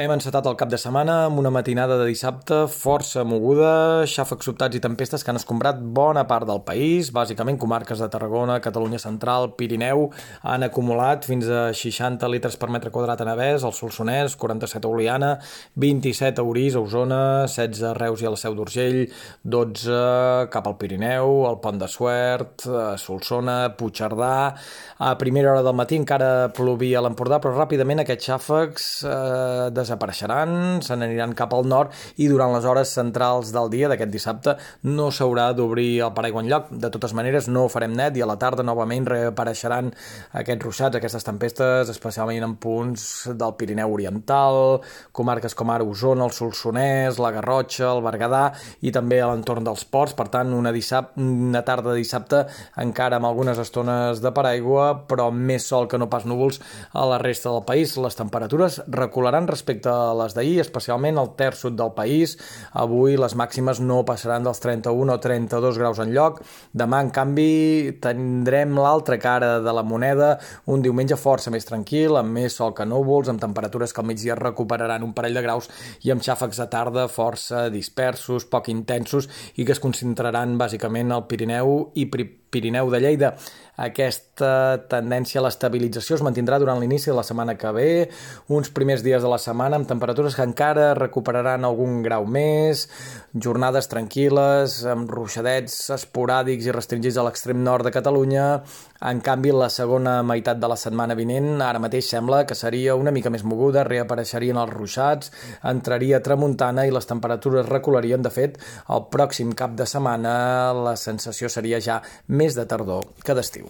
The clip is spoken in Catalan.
Hem encetat el cap de setmana amb una matinada de dissabte força moguda, xàfecs sobtats i tempestes que han escombrat bona part del país, bàsicament comarques de Tarragona, Catalunya Central, Pirineu, han acumulat fins a 60 litres per metre quadrat a Navès, al Solsonès, 47 a Oliana, 27 a Orís, a Osona, 16 a Reus i a la Seu d'Urgell, 12 cap al Pirineu, al Pont de Suert, a Solsona, Puigcerdà, a primera hora del matí encara plovia a l'Empordà, però ràpidament aquests xàfecs eh, desapareixeran, se n'aniran cap al nord i durant les hores centrals del dia d'aquest dissabte no s'haurà d'obrir el paraigua lloc. De totes maneres, no farem net i a la tarda novament reapareixeran aquests ruixats, aquestes tempestes, especialment en punts del Pirineu Oriental, comarques com ara Osona, el Solsonès, la Garrotxa, el Berguedà i també a l'entorn dels ports. Per tant, una, dissab una tarda de dissabte encara amb algunes estones de paraigua, però més sol que no pas núvols a la resta del país. Les temperatures recularan respecte respecte a les d'ahir, especialment al terç sud del país. Avui les màximes no passaran dels 31 o 32 graus en lloc. Demà, en canvi, tindrem l'altra cara de la moneda, un diumenge força més tranquil, amb més sol que núvols, amb temperatures que al migdia recuperaran un parell de graus i amb xàfecs de tarda força dispersos, poc intensos i que es concentraran bàsicament al Pirineu i Pirineu de Lleida. Aquesta tendència a l'estabilització es mantindrà durant l'inici de la setmana que ve, uns primers dies de la setmana amb temperatures que encara recuperaran algun grau més, jornades tranquil·les, amb ruixadets esporàdics i restringits a l'extrem nord de Catalunya. En canvi, la segona meitat de la setmana vinent ara mateix sembla que seria una mica més moguda, reapareixerien els ruixats, entraria tramuntana i les temperatures recularien. De fet, el pròxim cap de setmana la sensació seria ja més de tardor que d'estiu.